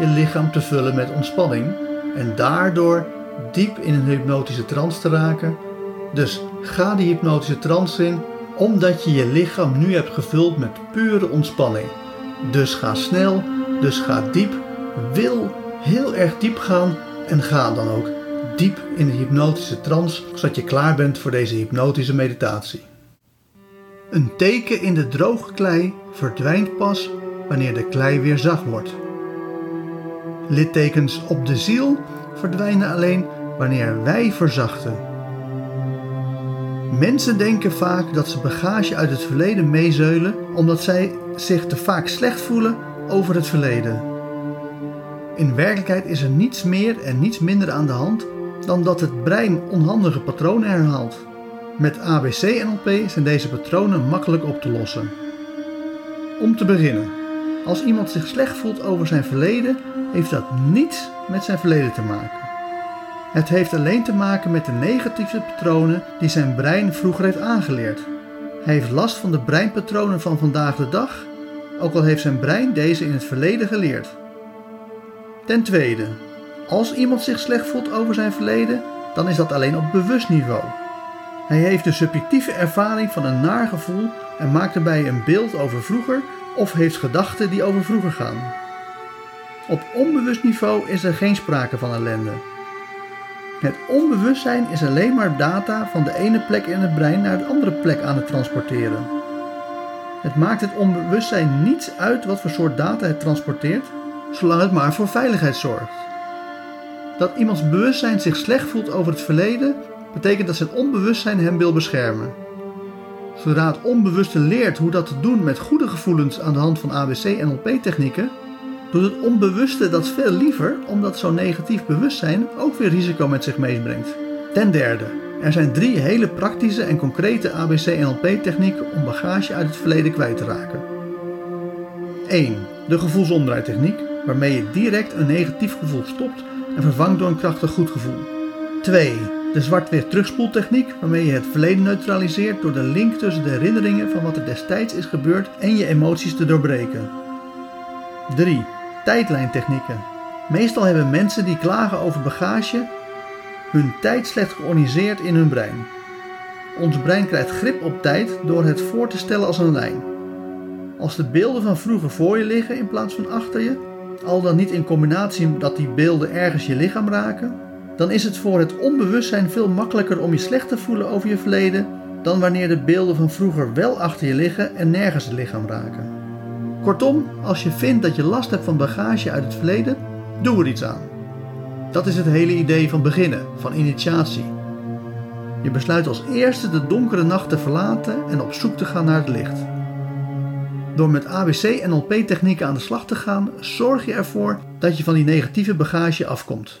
je lichaam te vullen met ontspanning. En daardoor diep in een hypnotische trance te raken. Dus ga die hypnotische trance in, omdat je je lichaam nu hebt gevuld met pure ontspanning. Dus ga snel, dus ga diep. Wil heel erg diep gaan en ga dan ook diep in de hypnotische trance, zodat je klaar bent voor deze hypnotische meditatie. Een teken in de droge klei verdwijnt pas wanneer de klei weer zacht wordt. Littekens op de ziel verdwijnen alleen wanneer wij verzachten. Mensen denken vaak dat ze bagage uit het verleden meezeulen omdat zij zich te vaak slecht voelen over het verleden. In werkelijkheid is er niets meer en niets minder aan de hand dan dat het brein onhandige patronen herhaalt. Met ABC-NLP zijn deze patronen makkelijk op te lossen. Om te beginnen, als iemand zich slecht voelt over zijn verleden, heeft dat niets met zijn verleden te maken. Het heeft alleen te maken met de negatieve patronen die zijn brein vroeger heeft aangeleerd. Hij heeft last van de breinpatronen van vandaag de dag, ook al heeft zijn brein deze in het verleden geleerd. Ten tweede, als iemand zich slecht voelt over zijn verleden, dan is dat alleen op bewust niveau. Hij heeft de subjectieve ervaring van een naar gevoel en maakt daarbij een beeld over vroeger of heeft gedachten die over vroeger gaan. Op onbewust niveau is er geen sprake van ellende. Het onbewustzijn is alleen maar data van de ene plek in het brein naar de andere plek aan het transporteren. Het maakt het onbewustzijn niets uit wat voor soort data het transporteert, zolang het maar voor veiligheid zorgt. Dat iemands bewustzijn zich slecht voelt over het verleden, betekent dat zijn onbewustzijn hem wil beschermen. Zodra het onbewuste leert hoe dat te doen met goede gevoelens aan de hand van ABC-NLP-technieken, doet het onbewuste dat veel liever, omdat zo'n negatief bewustzijn ook weer risico met zich meebrengt. Ten derde, er zijn drie hele praktische en concrete ABC-NLP-technieken om bagage uit het verleden kwijt te raken. 1. De gevoelsomdraaitechniek, waarmee je direct een negatief gevoel stopt en vervangt door een krachtig goed gevoel. 2. De zwart-wit terugspoeltechniek, waarmee je het verleden neutraliseert door de link tussen de herinneringen van wat er destijds is gebeurd en je emoties te doorbreken. 3 tijdlijntechnieken. Meestal hebben mensen die klagen over bagage hun tijd slecht georganiseerd in hun brein. Ons brein krijgt grip op tijd door het voor te stellen als een lijn. Als de beelden van vroeger voor je liggen in plaats van achter je, al dan niet in combinatie dat die beelden ergens je lichaam raken, dan is het voor het onbewustzijn veel makkelijker om je slecht te voelen over je verleden dan wanneer de beelden van vroeger wel achter je liggen en nergens het lichaam raken. Kortom, als je vindt dat je last hebt van bagage uit het verleden, doe er iets aan. Dat is het hele idee van beginnen, van initiatie. Je besluit als eerste de donkere nacht te verlaten en op zoek te gaan naar het licht. Door met ABC NLP technieken aan de slag te gaan, zorg je ervoor dat je van die negatieve bagage afkomt.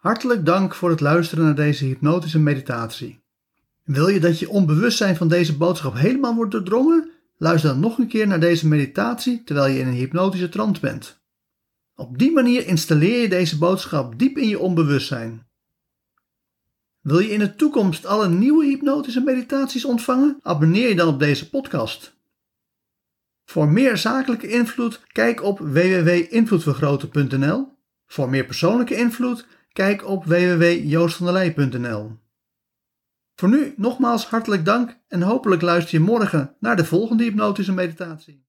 Hartelijk dank voor het luisteren naar deze hypnotische meditatie. Wil je dat je onbewustzijn van deze boodschap helemaal wordt doordrongen? Luister dan nog een keer naar deze meditatie terwijl je in een hypnotische trance bent. Op die manier installeer je deze boodschap diep in je onbewustzijn. Wil je in de toekomst alle nieuwe hypnotische meditaties ontvangen? Abonneer je dan op deze podcast. Voor meer zakelijke invloed, kijk op www.invloedvergroten.nl. Voor meer persoonlijke invloed, kijk op www.joostvandelij.nl. Voor nu nogmaals hartelijk dank en hopelijk luister je morgen naar de volgende hypnotische meditatie.